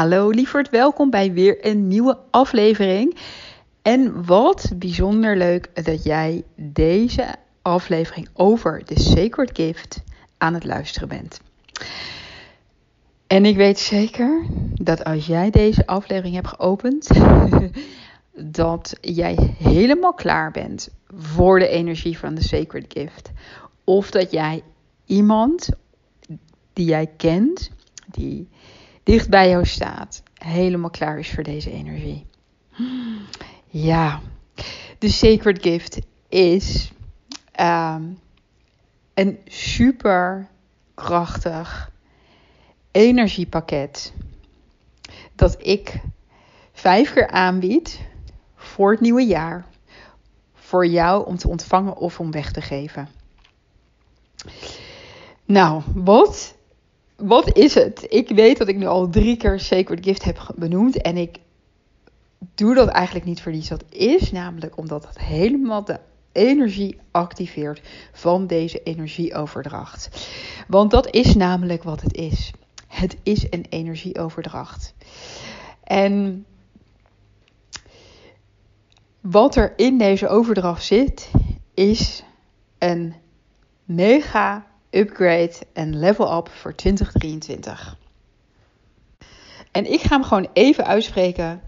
Hallo lieverd, welkom bij weer een nieuwe aflevering. En wat bijzonder leuk dat jij deze aflevering over de Sacred Gift aan het luisteren bent. En ik weet zeker dat als jij deze aflevering hebt geopend, dat jij helemaal klaar bent voor de energie van de Sacred Gift. Of dat jij iemand die jij kent, die dicht bij jou staat, helemaal klaar is voor deze energie. Ja, de Sacred Gift is ehm, een super krachtig energiepakket dat ik vijf keer aanbied voor het nieuwe jaar. Voor jou om te ontvangen of om weg te geven. Nou, wat wat is het? Ik weet dat ik nu al drie keer Sacred Gift heb benoemd. En ik doe dat eigenlijk niet voor niets. Dat is namelijk omdat het helemaal de energie activeert van deze energieoverdracht. Want dat is namelijk wat het is. Het is een energieoverdracht. En wat er in deze overdracht zit, is een mega upgrade en level up voor 2023. En ik ga hem gewoon even uitspreken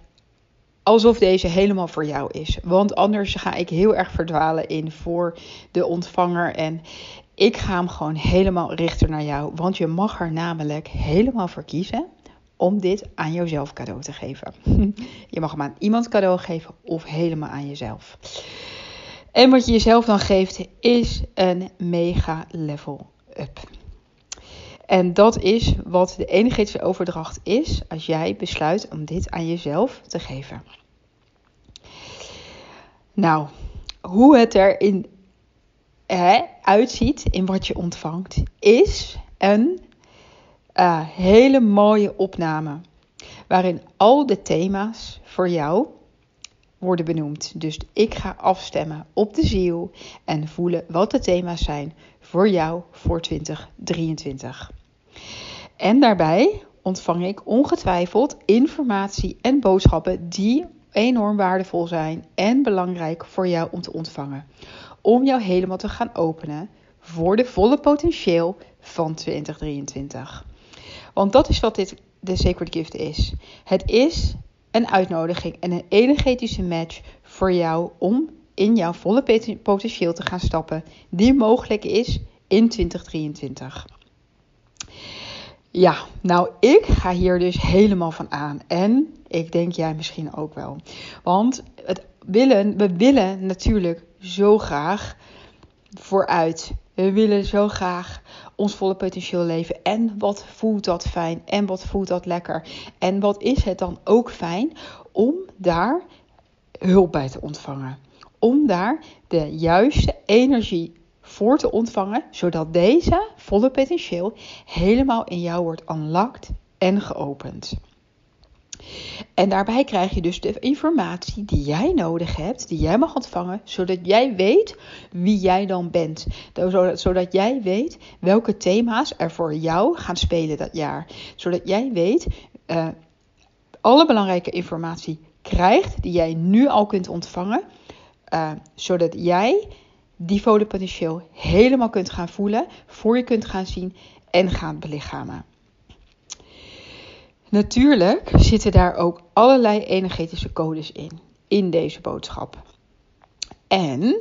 alsof deze helemaal voor jou is. Want anders ga ik heel erg verdwalen in voor de ontvanger. En ik ga hem gewoon helemaal richten naar jou. Want je mag er namelijk helemaal voor kiezen om dit aan jouzelf cadeau te geven. Je mag hem aan iemand cadeau geven of helemaal aan jezelf. En wat je jezelf dan geeft is een mega level En dat is wat de energetische overdracht is als jij besluit om dit aan jezelf te geven. Nou, hoe het erin hè, uitziet in wat je ontvangt, is een uh, hele mooie opname. Waarin al de thema's voor jou worden benoemd. Dus ik ga afstemmen op de ziel en voelen wat de thema's zijn voor jou voor 2023. En daarbij ontvang ik ongetwijfeld informatie en boodschappen die enorm waardevol zijn en belangrijk voor jou om te ontvangen. Om jou helemaal te gaan openen voor de volle potentieel van 2023. Want dat is wat dit de Sacred Gift is. Het is een uitnodiging en een energetische match voor jou om in jouw volle potentieel te gaan stappen, die mogelijk is in 2023. Ja, nou, ik ga hier dus helemaal van aan. En ik denk jij misschien ook wel. Want het willen, we willen natuurlijk zo graag vooruit. We willen zo graag ons volle potentieel leven. En wat voelt dat fijn? En wat voelt dat lekker? En wat is het dan ook fijn om daar hulp bij te ontvangen? Om daar de juiste energie voor te ontvangen, zodat deze volle potentieel helemaal in jou wordt unlocked en geopend. En daarbij krijg je dus de informatie die jij nodig hebt, die jij mag ontvangen, zodat jij weet wie jij dan bent. Zodat, jij weet welke thema's er voor jou gaan spelen dat jaar. Zodat jij weet uh, alle belangrijke informatie krijgt die jij nu al kunt ontvangen. Uh, zodat jij die potentieel helemaal kunt gaan voelen, voor je kunt gaan zien en gaan belichamen. Natuurlijk zitten daar ook allerlei energetische codes in, in deze boodschap. En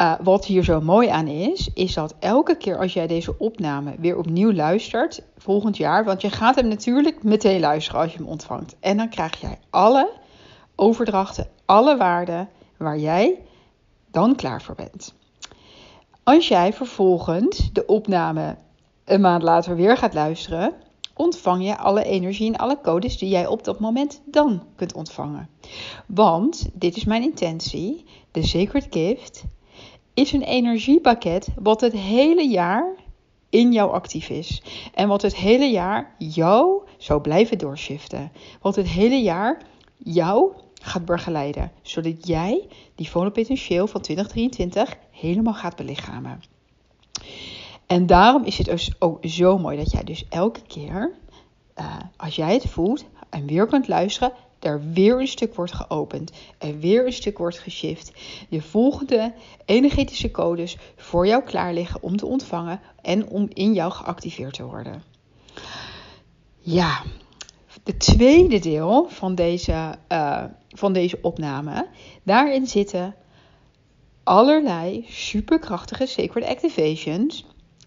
uh, wat hier zo mooi aan is, is dat elke keer als jij deze opname weer opnieuw luistert, volgend jaar, want je gaat hem natuurlijk meteen luisteren als je hem ontvangt. En dan krijg jij alle overdrachten, alle waarden waar jij dan klaar voor bent. Als jij vervolgens de opname een maand later weer gaat luisteren, ontvang je alle energie en alle codes die jij op dat moment dan kunt ontvangen. Want, dit is mijn intentie, de Sacred Gift is een energiepakket wat het hele jaar in jou actief is. En wat het hele jaar jou zou blijven doorshiften. Wat het hele jaar jou gaat begeleiden. Zodat jij die volle potentieel van 2023 helemaal gaat belichamen. En daarom is het dus ook zo mooi dat jij dus elke keer, uh, als jij het voelt, en weer kunt luisteren, er weer een stuk wordt geopend. Er weer een stuk wordt geshift. De volgende energetische codes voor jou klaar liggen om te ontvangen en om in jou geactiveerd te worden. Ja, de tweede deel van deze, uh, van deze opname. Daarin zitten allerlei superkrachtige sacred activations.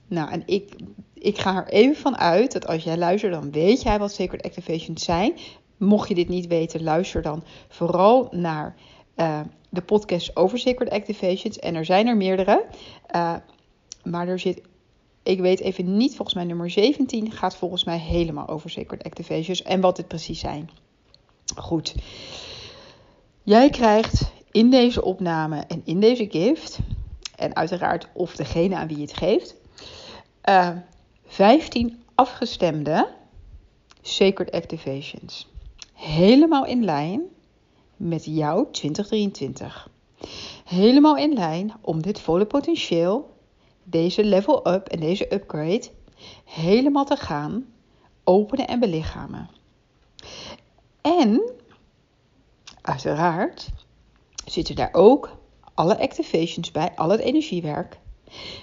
Nou, en ik, ik ga er even van uit dat als jij luistert, dan weet jij wat sacred activations zijn. Mocht je dit niet weten, luister dan vooral naar uh, de podcast over sacred activations. En er zijn er meerdere. Uh, maar er zit ik weet even niet, volgens mij nummer 17 gaat volgens mij helemaal over Sacred Activations en wat dit precies zijn. Goed. Jij krijgt in deze opname en in deze gift, en uiteraard of degene aan wie je het geeft, uh, eh, 15 afgestemde Sacred Activations. Helemaal in lijn met jouw 2023. Helemaal in lijn om dit volle potentieel deze level up en deze upgrade helemaal te gaan openen en belichamen. En uiteraard zitten daar ook alle activations bij, al het energiewerk,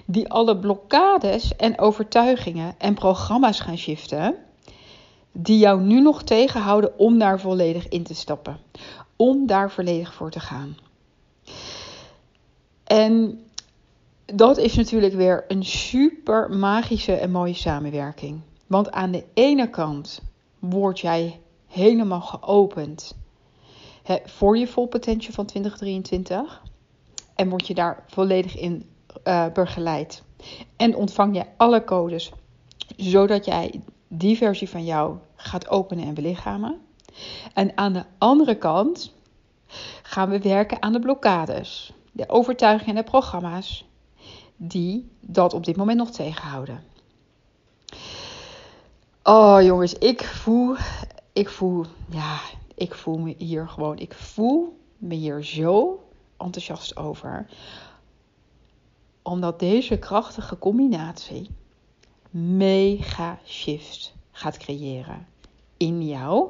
die alle blokkades en overtuigingen en programma's gaan shiften, die jou nu nog tegenhouden om daar volledig in te stappen, om daar volledig voor te gaan. En dat is natuurlijk weer een super magische en mooie samenwerking. Want aan de ene kant word jij helemaal geopend voor je vol potential van 2023 en word je daar volledig in uh, begeleid. En ontvang je alle codes zodat jij die versie van jou gaat openen en belichamen. En aan de andere kant gaan we werken aan de blokkades, de overtuigingen en de programma's die dat op dit moment nog tegenhouden. Oh jongens, ik voel, ik voel, ja, ik voel me hier gewoon, ik voel me hier zo enthousiast over. Omdat deze krachtige combinatie mega shift gaat creëren in jou,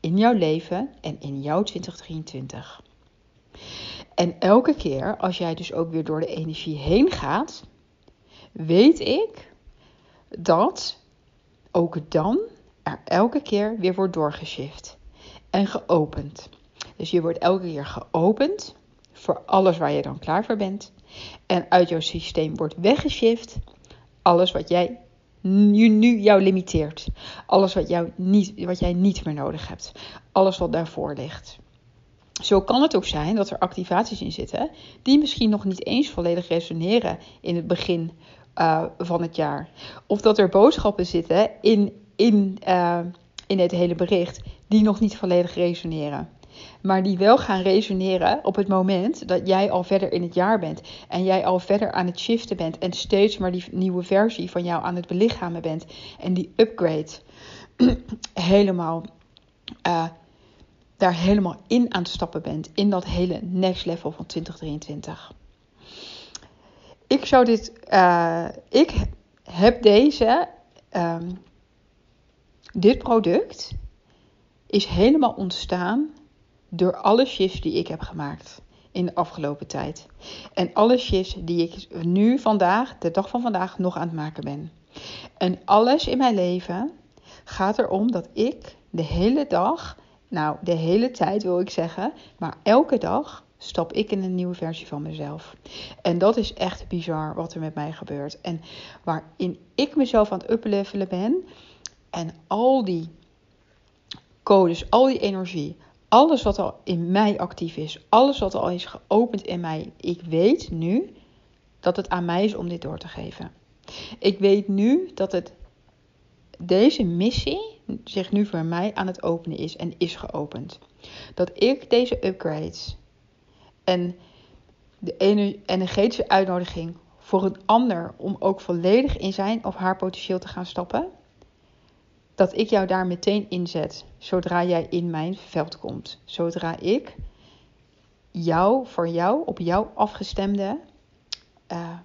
in jouw leven en in jouw 2023. En elke keer als jij dus ook weer door de energie heen gaat, weet ik dat ook dan er elke keer weer wordt doorgeshift en geopend. Dus je wordt elke keer geopend voor alles waar je dan klaar voor bent. En uit jouw systeem wordt weggeshift alles wat jij nu, nu jou limiteert. Alles wat, jou niet, wat jij niet meer nodig hebt. Alles wat daarvoor ligt. Zo kan het ook zijn dat er activaties in zitten die misschien nog niet eens volledig resoneren in het begin uh, van het jaar. Of dat er boodschappen zitten in, in, uh, in het hele bericht die nog niet volledig resoneren. Maar die wel gaan resoneren op het moment dat jij al verder in het jaar bent. En jij al verder aan het shiften bent. En steeds maar die nieuwe versie van jou aan het belichamen bent. En die upgrade helemaal uh, daar helemaal in aan het stappen bent. In dat hele next level van 2023. Ik zou dit. Uh, ik heb deze. Um, dit product is helemaal ontstaan door alle shifts die ik heb gemaakt in de afgelopen tijd. En alle shifts die ik nu vandaag, de dag van vandaag, nog aan het maken ben. En alles in mijn leven gaat erom dat ik de hele dag nou, de hele tijd wil ik zeggen, maar elke dag stap ik in een nieuwe versie van mezelf. En dat is echt bizar wat er met mij gebeurt. En waarin ik mezelf aan het uplevelen ben en al die codes, al die energie, alles wat al in mij actief is, alles wat al is geopend in mij, ik weet nu dat het aan mij is om dit door te geven. Ik weet nu dat het deze missie zich nu voor mij aan het openen is en is geopend. Dat ik deze upgrades en de energetische uitnodiging voor een ander om ook volledig in zijn of haar potentieel te gaan stappen, dat ik jou daar meteen inzet zodra jij in mijn veld komt. Zodra ik jou voor jou op jou afgestemde uh,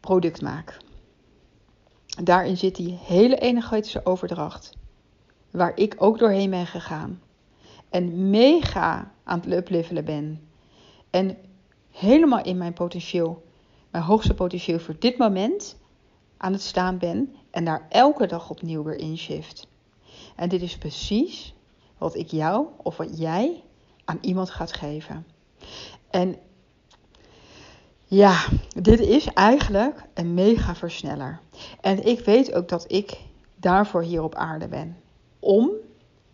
product maak. Daarin zit die hele energetische overdracht waar ik ook doorheen ben gegaan. En mega aan het uplevelen ben. En helemaal in mijn potentieel, mijn hoogste potentieel voor dit moment aan het staan ben. En daar elke dag opnieuw weer in shift. En dit is precies wat ik jou of wat jij aan iemand gaat geven. En ja, dit is eigenlijk een mega versneller. En ik weet ook dat ik daarvoor hier op aarde ben. Om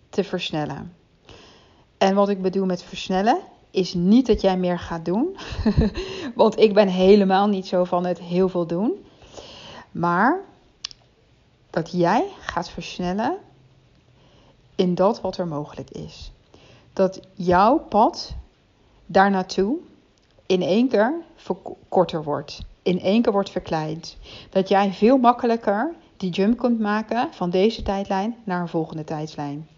te versnellen. En wat ik bedoel met versnellen is niet dat jij meer gaat doen. Want ik ben helemaal niet zo van het heel veel doen. Maar dat jij gaat versnellen in dat wat er mogelijk is. Dat jouw pad daar naartoe in één keer korter wordt. In één keer wordt verkleind. Dat jij veel makkelijker die jump kunt maken van deze tijdlijn naar een volgende tijdlijn.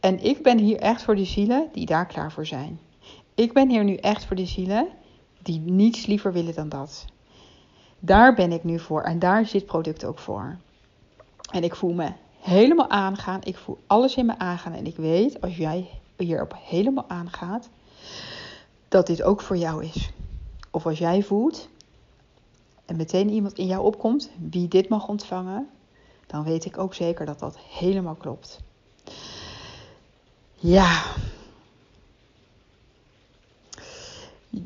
En ik ben hier echt voor de zielen die daar klaar voor zijn. Ik ben hier nu echt voor de zielen die niets liever willen dan dat. Daar ben ik nu voor en daar zit product ook voor. En ik voel me helemaal aangaan. Ik voel alles in me aangaan. En ik weet, als jij hierop helemaal aangaat, dat dit ook voor jou is. Of als jij voelt en meteen iemand in jou opkomt wie dit mag ontvangen, dan weet ik ook zeker dat dat helemaal klopt. Ja.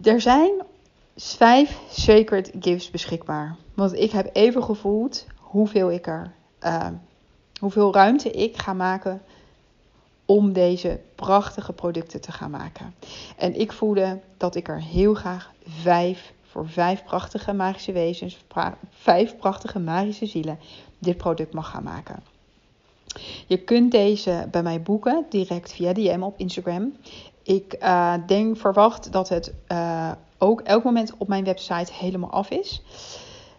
Er zijn vijf sacred gifts beschikbaar. Want ik heb even gevoeld hoeveel ik er, uh, hoeveel ruimte ik ga maken om deze prachtige producten te gaan maken. En ik voelde dat ik er heel graag vijf voor vijf prachtige magische wezens, vijf prachtige magische zielen, dit product mag gaan maken. Je kunt deze bij mij boeken direct via DM op Instagram. Ik uh, denk, verwacht dat het uh, ook elk moment op mijn website helemaal af is.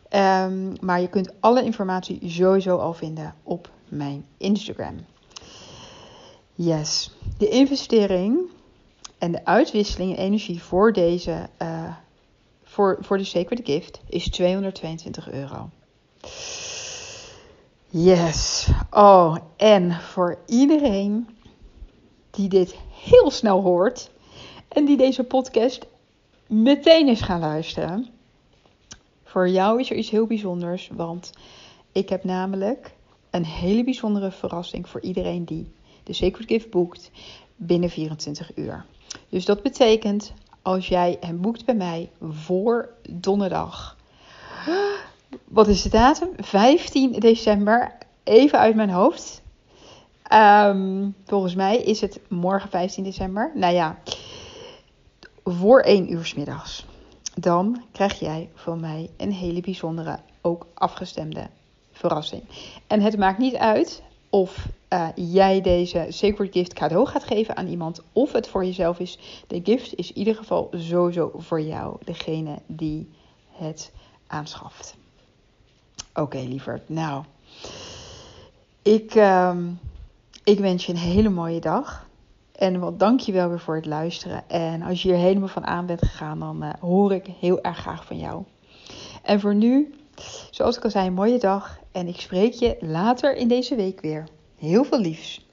Um, maar je kunt alle informatie sowieso al vinden op mijn Instagram. Yes, de investering en de uitwisseling in energie voor deze, uh, voor, voor de Sacred Gift is 222 euro. Yes. Oh, en voor iedereen die dit heel snel hoort en die deze podcast meteen is gaan luisteren. Voor jou is er iets heel bijzonders, want ik heb namelijk een hele bijzondere verrassing voor iedereen die de Sacred Gift boekt binnen 24 uur. Dus dat betekent als jij hem boekt bij mij voor donderdag. Wat is de datum? 15 december. Even uit mijn hoofd. Um, volgens mij is het morgen 15 december. Nou ja, voor 1 uur s middags. Dan krijg jij van mij een hele bijzondere, ook afgestemde verrassing. En het maakt niet uit of uh, jij deze Sacred Gift cadeau gaat geven aan iemand of het voor jezelf is. De gift is in ieder geval sowieso voor jou, degene die het aanschaft. Oké, okay, lieverd. Nou, ik, uh, ik wens je een hele mooie dag. En wat dank je wel weer voor het luisteren. En als je hier helemaal van aan bent gegaan, dan uh, hoor ik heel erg graag van jou. En voor nu, zoals ik al zei, een mooie dag. En ik spreek je later in deze week weer. Heel veel liefs.